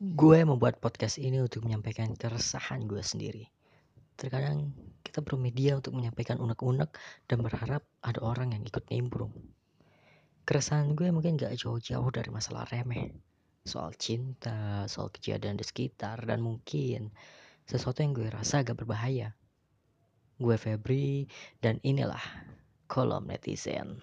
Gue membuat podcast ini untuk menyampaikan keresahan gue sendiri. Terkadang kita perlu media untuk menyampaikan unek-unek dan berharap ada orang yang ikut nimbrung. Keresahan gue mungkin gak jauh-jauh dari masalah remeh. Soal cinta, soal kejadian di sekitar, dan mungkin sesuatu yang gue rasa agak berbahaya. Gue Febri, dan inilah kolom netizen.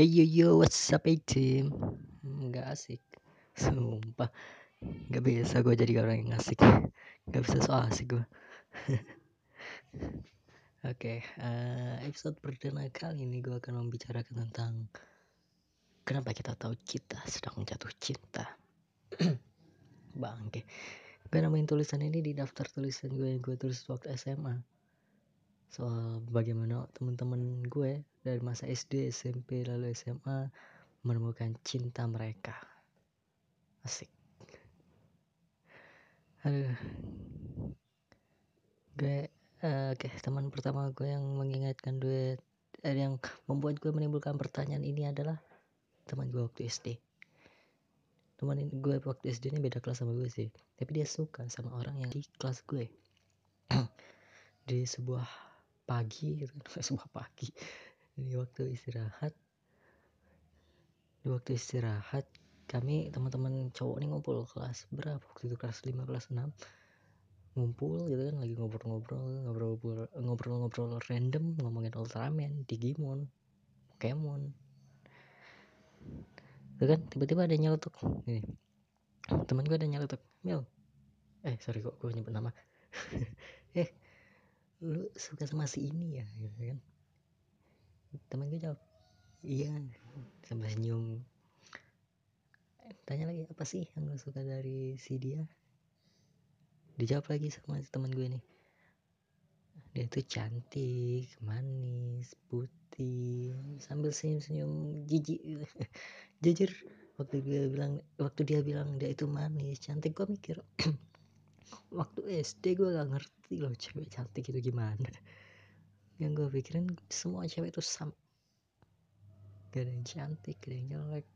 Hey yo yo, what's up hey team? Nggak asik, sumpah. Nggak biasa gue jadi orang yang asik. Nggak bisa so asik gue. Oke, uh, episode perdana kali ini gue akan membicarakan tentang kenapa kita tahu kita sedang jatuh cinta. Bangke. Gue namain tulisan ini di daftar tulisan gue yang gue tulis waktu SMA soal bagaimana teman-teman gue dari masa SD, SMP, lalu SMA menemukan cinta mereka. Asik. Aduh. Gue uh, oke, okay, teman pertama gue yang mengingatkan gue eh, yang membuat gue menimbulkan pertanyaan ini adalah teman gue waktu SD. Teman gue waktu SD ini beda kelas sama gue sih, tapi dia suka sama orang yang di kelas gue. di sebuah pagi gitu sebuah pagi di waktu istirahat. Di waktu istirahat kami teman-teman cowok nih ngumpul kelas berapa? Waktu itu kelas 5 kelas 6 ngumpul gitu kan lagi ngobrol-ngobrol ngobrol ngobrol-ngobrol random ngomongin Ultraman Digimon Pokemon. Itu kan tiba-tiba ada nyeletuk ini teman gue ada nyeletuk Mil. Eh sorry kok gue nyebut nama. Eh lu suka sama si ini ya? Gitu kan teman gue jawab. Iya. Sambil senyum. Tanya lagi apa sih yang lu suka dari si dia? Dijawab lagi sama teman gue nih dia tuh cantik manis putih sambil senyum-senyum jijik. Jujur waktu dia bilang waktu dia bilang dia itu manis cantik gue mikir waktu SD gue gak ngerti loh cewek cantik itu gimana yang gue pikirin semua cewek itu sama gak ada yang cantik gak ada yang jelek.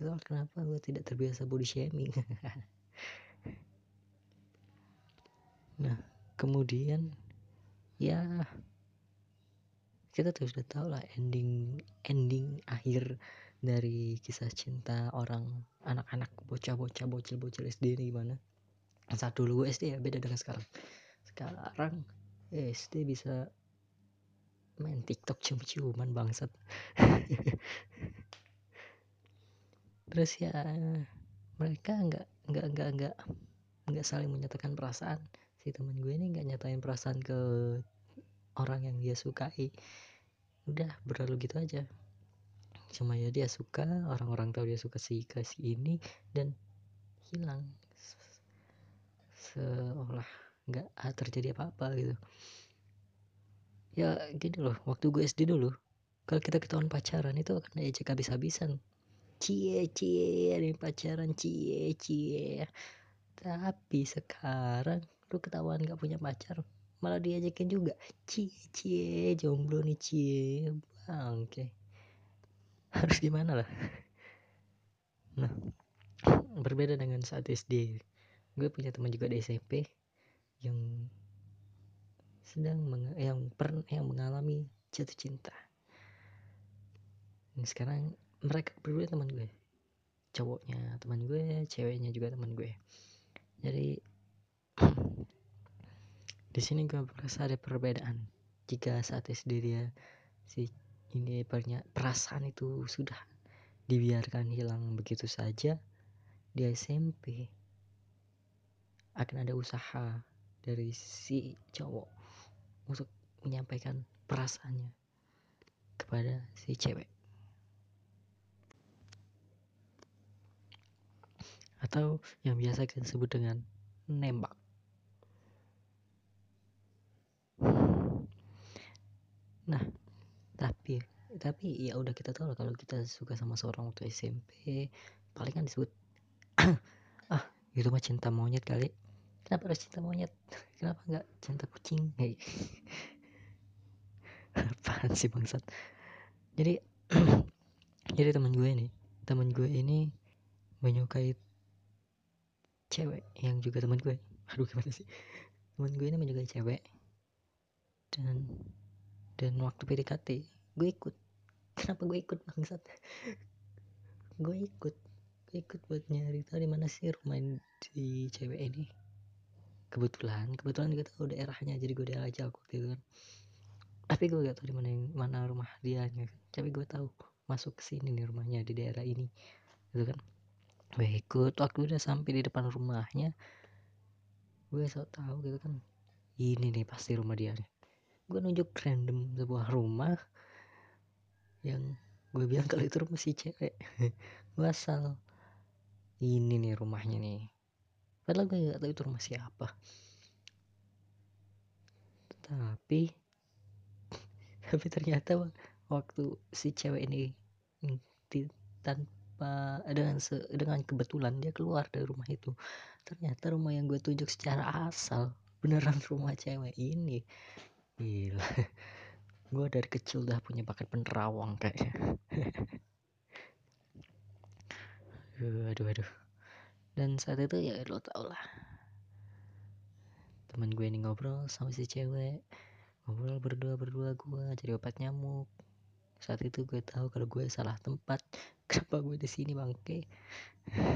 Itu kenapa gue tidak terbiasa body shaming. Nah kemudian ya kita tuh sudah tahu lah ending ending akhir dari kisah cinta orang anak-anak bocah-bocah bocil-bocil SD ini gimana? Saat dulu SD ya beda dengan sekarang. Sekarang SD bisa main TikTok cium-ciuman bangsat. Terus ya mereka nggak nggak nggak nggak nggak saling menyatakan perasaan. Si teman gue ini nggak nyatain perasaan ke orang yang dia sukai. Udah berlalu gitu aja. Cuma ya dia suka orang-orang tahu dia suka si ke si ini dan hilang. Seolah nggak terjadi apa-apa gitu. Ya gini loh waktu gue SD dulu kalau kita ketahuan pacaran itu akan ejek habis-habisan. Cie cie ada pacaran cie cie. Tapi sekarang lu ketahuan nggak punya pacar malah diajakin juga. Cie cie jomblo nih cie. Bangke. Harus gimana lah? Nah berbeda dengan saat SD gue punya teman juga di SMP yang sedang meng yang pernah yang mengalami jatuh cinta. Dan sekarang mereka berdua teman gue. Cowoknya teman gue ceweknya juga teman gue. Jadi di sini gue merasa ada perbedaan. Jika saat SD dia si ini perasaan itu sudah dibiarkan hilang begitu saja di SMP akan ada usaha dari si cowok untuk menyampaikan perasaannya kepada si cewek. Atau yang biasa kita sebut dengan nembak. Nah tapi tapi ya udah kita tahu kalau kita suka sama seorang waktu SMP paling kan disebut ah itu mah cinta monyet kali kenapa harus cinta monyet? Kenapa nggak cinta kucing? Hey. apaan sih bangsat? Jadi jadi teman gue ini teman gue ini menyukai cewek yang juga teman gue. Aduh gimana sih? Teman gue ini menyukai cewek dan dan waktu PDKT gue ikut. Kenapa gue ikut bangsat? Gue ikut. Gue ikut buat nyari tahu di mana sih rumah si cewek ini kebetulan kebetulan juga tahu daerahnya jadi gue diajak waktu itu kan. Tapi gue gak tahu di mana mana rumah dia kan. tapi gue tahu masuk ke sini nih rumahnya di daerah ini gitu kan. Gue ikut waktu udah sampai di depan rumahnya gue so tahu gitu kan ini nih pasti rumah dia nih. Gue nunjuk random sebuah rumah yang gue bilang kalau itu rumah si cewek. Gue asal ini nih rumahnya nih padahal gue gak tahu itu rumah siapa. Tapi tapi ternyata waktu si cewek ini tanpa dengan se, dengan kebetulan dia keluar dari rumah itu ternyata rumah yang gue tunjuk secara asal beneran rumah cewek ini. Gila. Gue dari kecil udah punya bakat penerawang kayaknya. Aduh aduh dan saat itu ya lo tau lah. Teman gue ini ngobrol sama si cewek. Ngobrol berdua berdua gue jadi obat nyamuk. Saat itu gue tahu kalau gue salah tempat. Kenapa gue di sini bangke?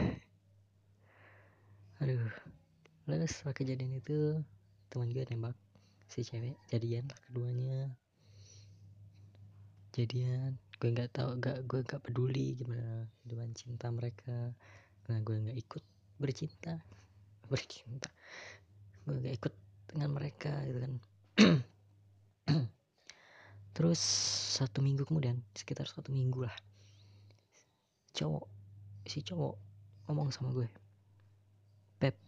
Aduh. Lalu setelah kejadian itu teman gue nembak si cewek. Jadian lah keduanya. Jadian. Gue nggak tahu gak gue nggak peduli gimana dengan cinta mereka. Karena gue nggak ikut bercinta. Bercinta. Gue nggak ikut dengan mereka gitu kan. Terus satu minggu kemudian sekitar satu minggu lah cowok si cowok ngomong sama gue Pep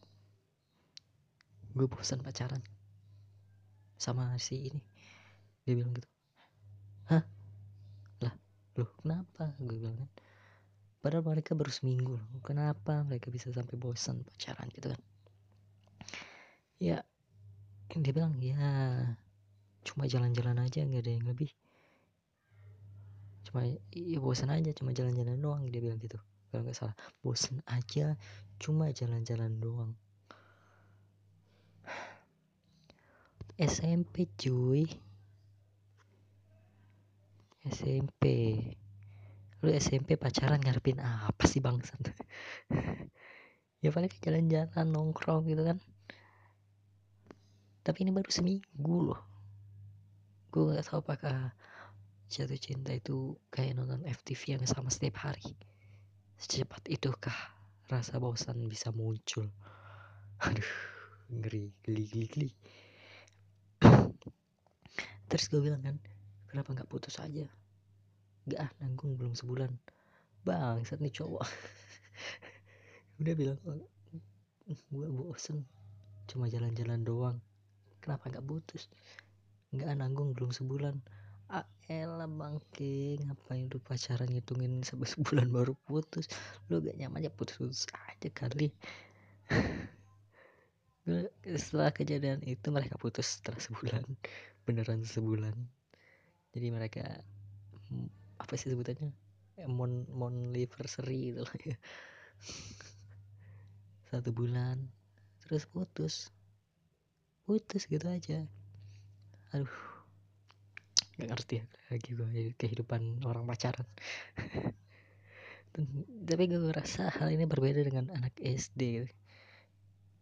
gue bosan pacaran sama si ini. Dia bilang gitu. Hah? Lah loh kenapa? Gue bilang kan padahal mereka baru seminggu loh. Kenapa mereka bisa sampai bosan pacaran gitu kan? Ya dia bilang ya cuma jalan-jalan aja nggak ada yang lebih. Cuma ya bosan aja cuma jalan-jalan doang dia bilang gitu. Kalau nggak salah bosan aja cuma jalan-jalan doang. SMP cuy. SMP lu SMP pacaran ngarepin apa sih bangsa ya paling jalan-jalan nongkrong gitu kan. Tapi ini baru seminggu loh. Gue gak tahu apakah jatuh cinta itu kayak nonton FTV yang sama setiap hari. Secepat itukah rasa bosan bisa muncul? Aduh ngeri geli geli geli. Terus gue bilang kan kenapa nggak putus aja nggak ah nanggung belum sebulan. Bang saat nih cowok. Udah bilang gue bosen cuma jalan-jalan doang. Kenapa nggak putus? Nggak ah, nanggung belum sebulan. Ah elah bangke ngapain lu pacaran ngitungin sampai sebulan baru putus? Lu gak nyaman ya putus putus aja kali. Setelah kejadian itu mereka putus setelah sebulan. Beneran sebulan. Jadi mereka apa sih sebutannya? Eh, mon mon anniversary itu lah ya. Satu bulan. Terus putus. Putus gitu aja. Aduh. Gak ngerti ya lagi gue jadi kehidupan orang pacaran. Tapi gue ngerasa hal ini berbeda dengan anak SD gitu.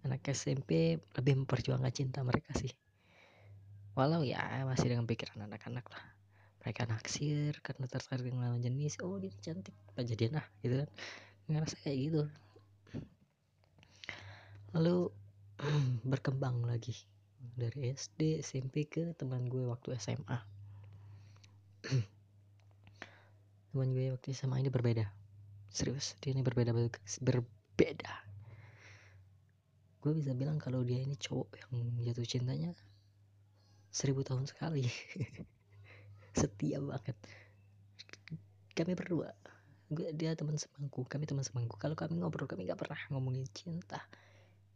anak SMP lebih memperjuangkan cinta mereka sih. Walau ya masih dengan pikiran anak-anak lah mereka naksir karena tertarik dengan lawan jenis. Oh dia cantik. Apa jadian ah gitu kan. Ngerasa kayak gitu. Lalu berkembang lagi. Dari SD SMP ke teman gue waktu SMA teman gue waktu SMA ini berbeda. Serius dia ini berbeda berbeda. Gue bisa bilang kalau dia ini cowok yang jatuh cintanya seribu tahun sekali setia banget. Kami berdua. Gue dia teman semangku kami teman semangku. Kalau kami ngobrol kami nggak pernah ngomongin cinta.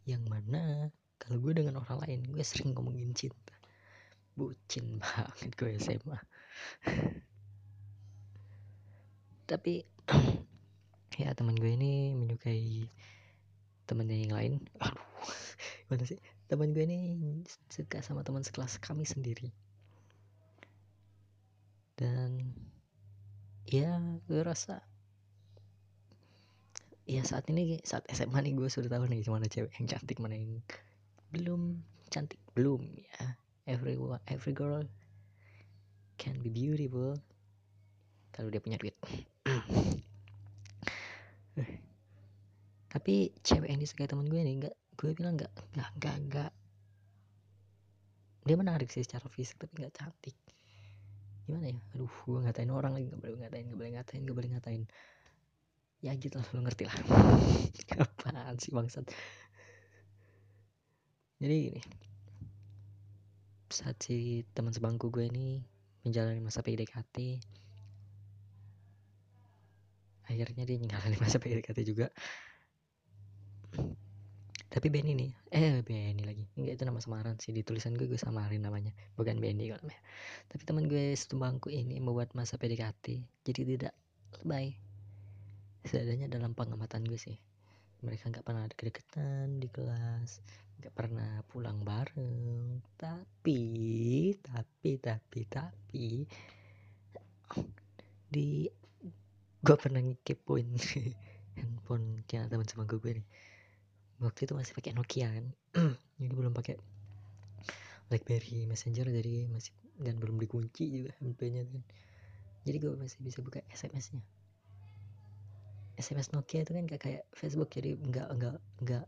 Yang mana kalau gue dengan orang lain gue sering ngomongin cinta. Bucin banget gue SMA tapi ya teman gue ini menyukai temennya yang lain. Aduh gimana sih? Teman gue ini suka sama teman sekelas kami sendiri dan ya gue rasa ya saat ini saat SMA nih gue sudah tahu nih mana cewek yang cantik mana yang belum cantik. Belum ya. Everyone every girl can be beautiful kalau dia punya duit. Tapi cewek yang disukai teman gue nih nggak gue bilang nggak nggak nggak. Dia menarik sih secara fisik tapi nggak cantik gimana ya? Aduh gue ngatain orang lagi nggak boleh ngatain nggak boleh ngatain nggak boleh ngatain. Ya gitu lah lu ngerti lah. Apaan sih bangsat? Jadi gini. Saat si teman sebangku gue ini menjalani masa PDKT akhirnya dia ninggalin masa PDKT juga tapi Benny nih eh Benny lagi. Enggak itu nama samaran sih di tulisan gue gue samarin namanya. Bukan Benny kalau namanya. Tapi teman gue sebangku ini membuat masa PDKT jadi tidak lebay. Seadanya dalam pengamatan gue sih. Mereka nggak pernah ada kedekatan di kelas nggak pernah pulang bareng. Tapi tapi tapi tapi di gue pernah ngekepoin handphone teman sebangku gue nih waktu itu masih pakai Nokia kan. Jadi belum pakai BlackBerry Messenger jadi masih dan belum dikunci juga HP-nya kan. Jadi gue masih bisa buka SMS-nya SMS Nokia itu kan gak kayak Facebook jadi nggak nggak nggak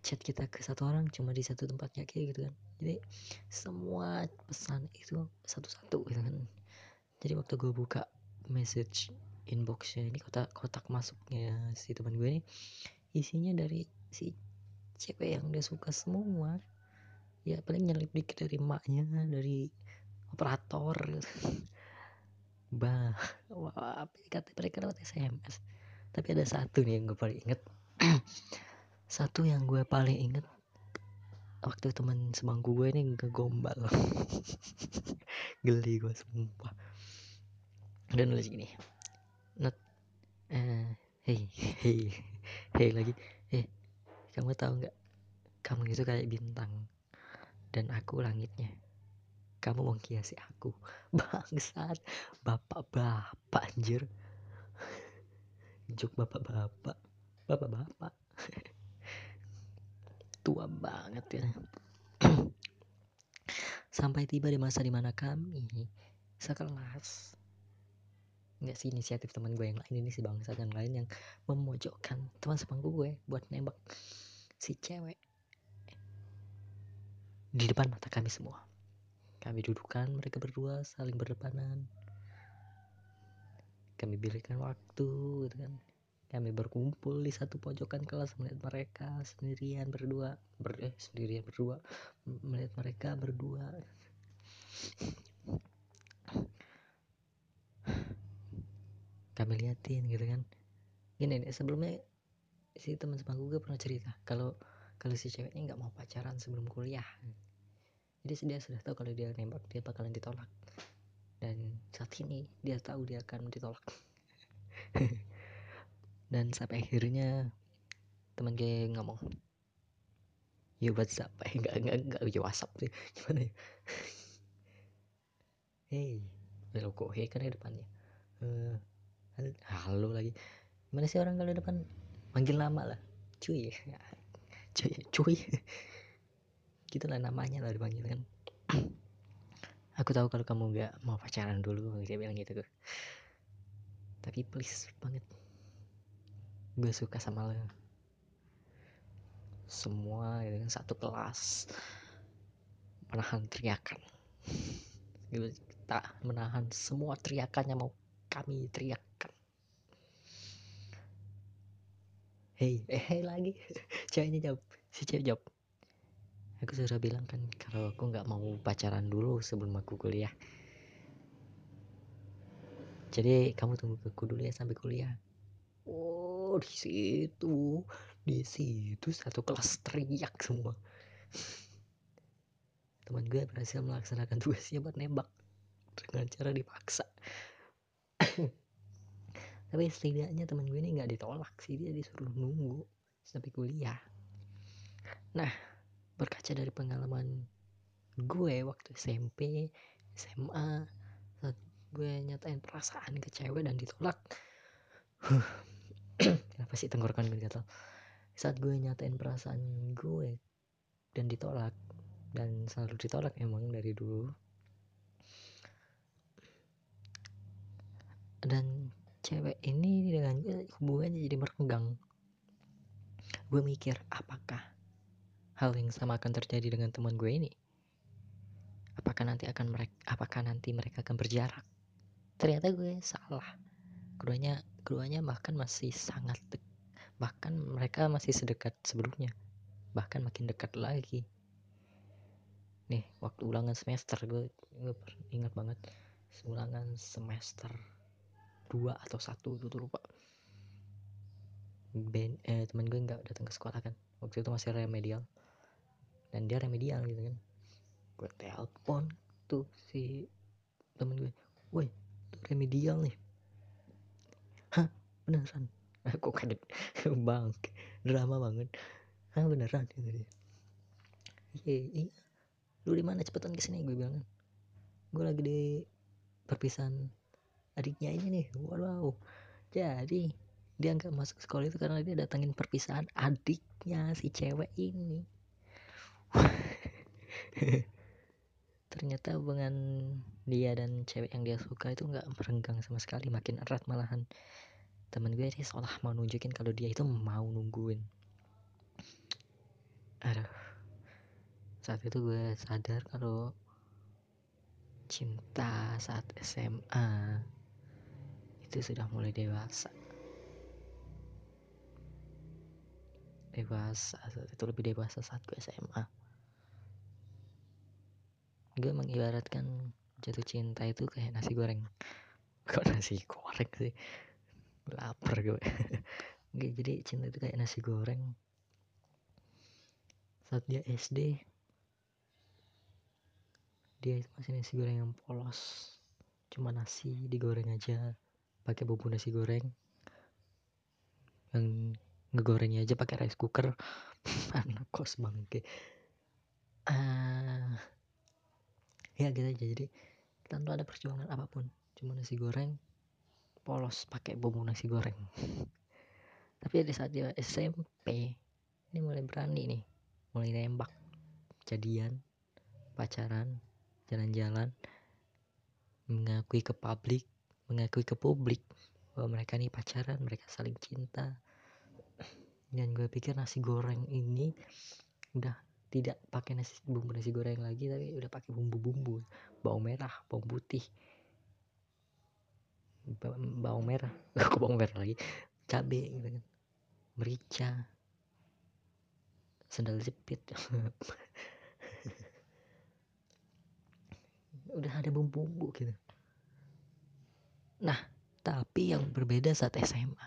chat kita ke satu orang cuma di satu tempatnya kayak gitu kan. Jadi semua pesan itu satu-satu gitu kan. Jadi waktu gue buka message inboxnya ini kotak kotak masuknya si teman gue ini isinya dari si cewek yang dia suka semua. Ya paling nyelip dikit dari maknya dari operator. Bah wah kata mereka lewat SMS tapi ada satu nih yang gue paling inget satu yang gue paling inget waktu teman sebangku gue ini ngegombal. Geli gue sumpah. Dan nulis gini. Not uh, hey hey hei lagi. Eh kamu tahu nggak? Kamu itu kayak bintang. Dan aku langitnya. Kamu menghiasi aku. Bangsat. Bapak-bapak anjir. Juk bapak-bapak. Bapak-bapak. Tua banget ya. Sampai tiba di masa di mana kami sekelas nggak sih inisiatif teman gue yang lain ini si bangsa yang lain yang memojokkan teman sebangku gue buat nembak si cewek di depan mata kami semua. Kami dudukan mereka berdua saling berdepanan. Kami berikan waktu gitu kan. Kami berkumpul di satu pojokan kelas melihat mereka sendirian berdua ber eh, sendirian berdua melihat mereka berdua kami liatin gitu kan. Gini nih sebelumnya si teman sebangku gue pernah cerita kalau kalau si ceweknya nggak mau pacaran sebelum kuliah. Jadi dia sudah tahu kalau dia nembak dia bakalan ditolak. Dan saat ini dia tahu dia akan ditolak. Dan sampai akhirnya teman gue ngomong ya WhatsApp eh enggak enggak enggak ya WhatsApp sih. Gimana ya? Hey lo kok hey kan di depannya. Uh, halo lagi. Mana sih orang kalau depan? Manggil nama lah. Cuy. Cuy cuy. Gitu lah namanya lah dipanggil kan. Aku tahu kalau kamu nggak mau pacaran dulu dia bilang gitu tapi please banget. Gue suka sama lo. Semua gitu kan satu kelas. Menahan teriakan. Tak menahan semua teriakannya mau kami teriakkan hei eh hey lagi. Ceweknya jawab. Si cewek jawab. Aku sudah bilang kan kalau aku nggak mau pacaran dulu sebelum aku kuliah. Jadi kamu tunggu aku dulu ya sampai kuliah. Oh di situ. Di situ satu kelas teriak semua. Teman gue berhasil melaksanakan tugasnya buat nembak. Dengan cara dipaksa tapi setidaknya teman gue ini nggak ditolak sih dia disuruh nunggu sampai kuliah. Nah berkaca dari pengalaman gue waktu SMP SMA saat gue nyatain perasaan ke cewek dan ditolak. Kenapa sih tenggorokan gue gatal saat gue nyatain perasaan gue dan ditolak dan selalu ditolak emang dari dulu. Dan cewek ini dengan hubungannya jadi merenggang. Gue mikir apakah hal yang sama akan terjadi dengan teman gue ini? Apakah nanti akan mereka apakah nanti mereka akan berjarak? Ternyata gue salah. Keduanya keduanya bahkan masih sangat dek, bahkan mereka masih sedekat sebelumnya. Bahkan makin dekat lagi. Nih waktu ulangan semester gue, gue ingat banget. Ulangan semester dua atau satu itu tuh lupa. Ben, eh, teman gue nggak datang ke sekolah kan. Waktu itu masih remedial. Dan dia remedial gitu kan. Gue telepon tuh si temen gue. Woi tuh remedial nih. Hah beneran? Aku kaget? Bang drama banget. Hah beneran? Gitu dia. Iya iya. Lu di mana? Cepetan ke sini gue bilang kan. Gue lagi di perpisahan adiknya ini nih wow jadi dia nggak masuk sekolah itu karena dia datangin perpisahan adiknya si cewek ini. Ternyata hubungan dia dan cewek yang dia suka itu nggak merenggang sama sekali makin erat malahan. Temen gue sih seolah mau nunjukin kalau dia itu mau nungguin. Aduh. Saat itu gue sadar kalau cinta saat SMA itu sudah mulai dewasa. Dewasa itu lebih dewasa saat gue SMA gue mengibaratkan jatuh cinta itu kayak nasi goreng. Kok nasi goreng sih? Lapar gue. Oke, jadi cinta itu kayak nasi goreng. Saat dia SD dia itu masih nasi goreng yang polos. Cuma nasi digoreng aja pakai bumbu nasi goreng. Yang ngegorengnya aja pakai rice cooker. Anak kos bangke. Ah ya gitu aja. Jadi tanpa ada perjuangan apa pun cuma nasi goreng polos pakai bumbu nasi goreng. Tapi di saat dia SMP ini mulai berani nih mulai nembak. Jadian pacaran jalan-jalan mengakui ke publik mengakui ke publik bahwa mereka nih pacaran mereka saling cinta. Dan gue pikir nasi goreng ini udah tidak pakai nasi bumbu nasi goreng lagi tapi udah pakai bumbu-bumbu. Bawang merah bawang putih. Bawang merah. Kok bawang merah lagi? Cabe gitu kan. Merica. Sendal jepit. Udah ada bumbu-bumbu gitu nah tapi yang berbeda saat SMA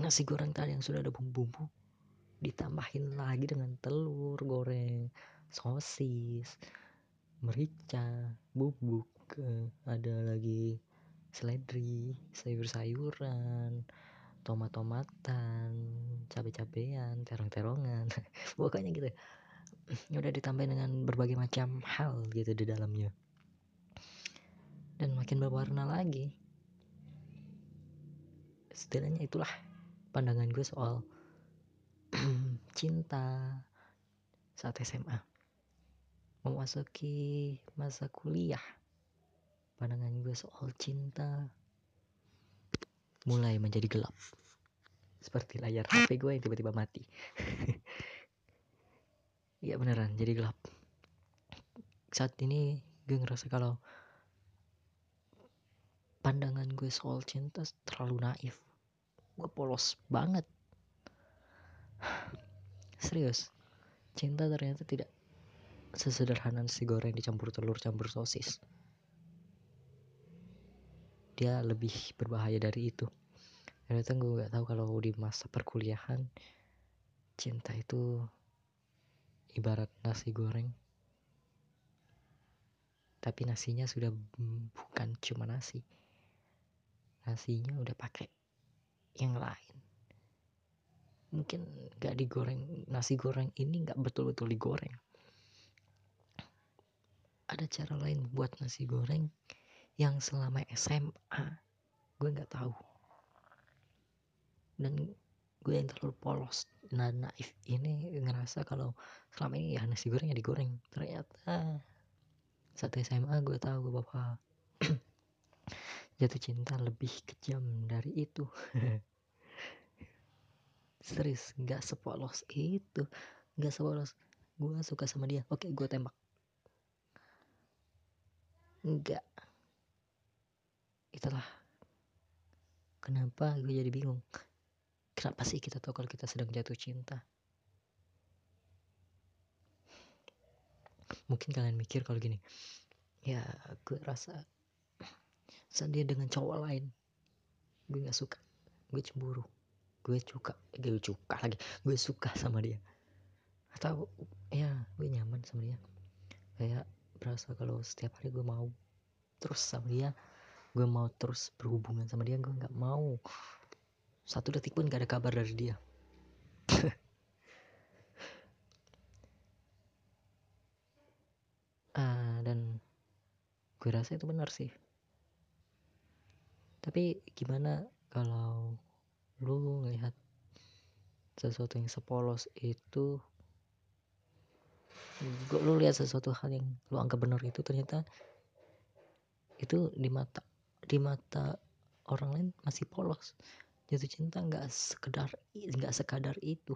nasi goreng tadi yang sudah ada bumbu-bumbu ditambahin lagi dengan telur goreng sosis merica bubuk ada lagi seledri sayur-sayuran tomat-tomatan cabai-cabean terong-terongan. Pokoknya gitu. Udah ditambahin dengan berbagai macam hal gitu di dalamnya makin berwarna lagi. Setidaknya itulah pandangan gue soal cinta saat SMA memasuki masa kuliah pandangan gue soal cinta mulai menjadi gelap. Seperti layar HP gue yang tiba-tiba mati. Iya beneran jadi gelap. Saat ini gue ngerasa kalau pandangan gue soal cinta terlalu naif. Gue polos banget. Serius cinta ternyata tidak sesederhana nasi goreng dicampur telur campur sosis. Dia lebih berbahaya dari itu. Ternyata gue nggak tahu kalau di masa perkuliahan cinta itu ibarat nasi goreng. Tapi nasinya sudah bukan cuma nasi nasinya udah pakai yang lain. Mungkin gak digoreng nasi goreng ini nggak betul-betul digoreng. Ada cara lain buat nasi goreng yang selama SMA gue nggak tahu. Dan gue yang terlalu polos. Dan naif ini ngerasa kalau selama ini ya nasi goreng ya digoreng. Ternyata saat SMA gue tahu bapak jatuh cinta lebih kejam dari itu. Serius nggak sepolos itu. Nggak sepolos. Gue suka sama dia. Oke gue tembak. Enggak itulah kenapa gue jadi bingung. Kenapa sih kita tahu kalau kita sedang jatuh cinta? Mungkin kalian mikir kalau gini ya gue rasa saat dia dengan cowok lain. Gue nggak suka. Gue cemburu. Gue suka. Gue suka lagi. Gue suka sama dia. Atau ya gue nyaman sama dia. Kayak berasa kalau setiap hari gue mau terus sama dia. Gue mau terus berhubungan sama dia. Gue nggak mau. Satu detik pun gak ada kabar dari dia. Uh, dan gue rasa itu benar sih tapi gimana kalau lu ngelihat sesuatu yang sepolos itu lu lihat sesuatu hal yang lu anggap benar itu ternyata itu di mata di mata orang lain masih polos. Jatuh cinta nggak sekedar nggak sekadar itu.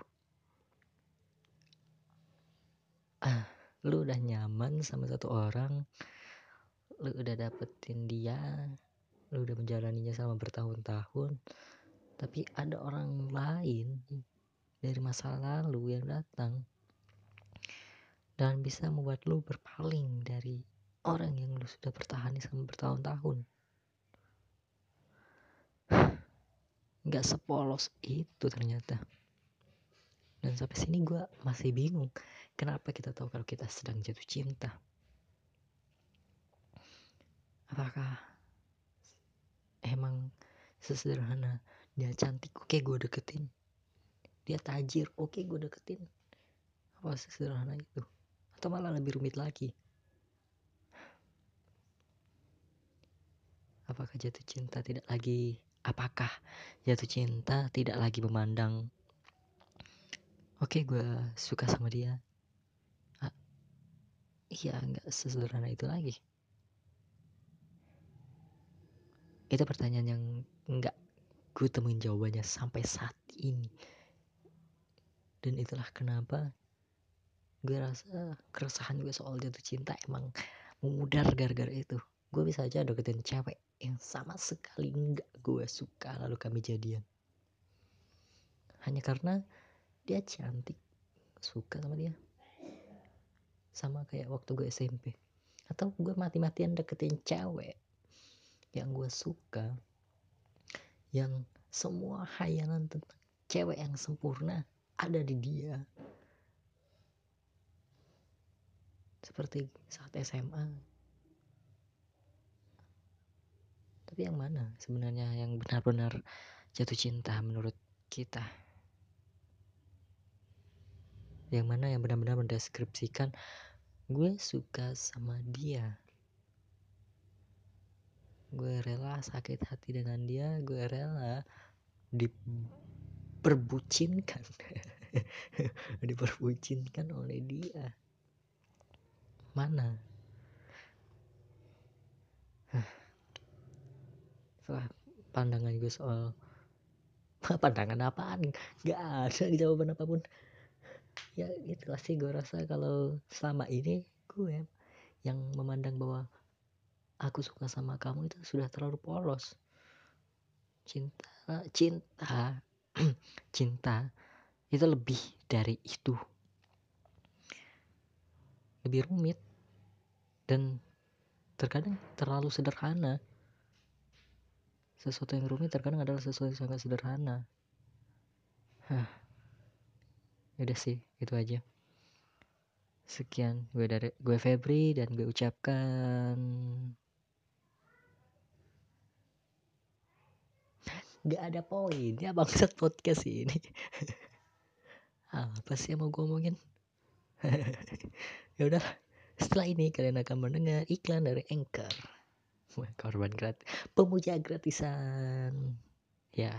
Ah lu udah nyaman sama satu orang lu udah dapetin dia lu udah menjalaninya selama bertahun-tahun tapi ada orang lain dari masa lalu yang datang dan bisa membuat lu berpaling dari orang yang lu sudah bertahan selama bertahun-tahun. Nggak sepolos itu ternyata. Dan sampai sini gue masih bingung kenapa kita tahu kalau kita sedang jatuh cinta? Apakah emang sesederhana. Dia cantik oke gue deketin. Dia tajir oke gue deketin. Apa sesederhana itu atau malah lebih rumit lagi? Apakah jatuh cinta tidak lagi apakah jatuh cinta tidak lagi memandang? Oke gue suka sama dia. Ah, iya nggak sesederhana itu lagi itu pertanyaan yang nggak gue temuin jawabannya sampai saat ini. Dan itulah kenapa gue rasa keresahan gue soal jatuh cinta emang memudar gara-gara itu. Gue bisa aja deketin cewek yang sama sekali nggak gue suka lalu kami jadian. Hanya karena dia cantik suka sama dia. Sama kayak waktu gue SMP atau gue mati-matian deketin cewek yang gue suka yang semua hayalan tentang cewek yang sempurna ada di dia. Seperti saat SMA tapi yang mana sebenarnya yang benar-benar jatuh cinta menurut kita? Yang mana yang benar-benar mendeskripsikan gue suka sama dia gue rela sakit hati dengan dia gue rela diperbucinkan. Diperbucinkan oleh dia. Mana? Setelah pandangan gue soal pandangan apaan? Nggak ada jawaban apa pun. Ya itulah sih gue rasa kalau selama ini gue yang memandang bahwa aku suka sama kamu itu sudah terlalu polos. Cinta cinta cinta itu lebih dari itu. Lebih rumit dan terkadang terlalu sederhana. Sesuatu yang rumit terkadang adalah sesuatu yang sangat sederhana. Hah. udah sih itu aja. Sekian gue dari gue Febri dan gue ucapkan nggak ada poin ya bangsat podcast ini. Apa sih yang mau gue omongin? Ya udah setelah ini kalian akan mendengar iklan dari Anchor. Korban gratis pemuja gratisan. Ya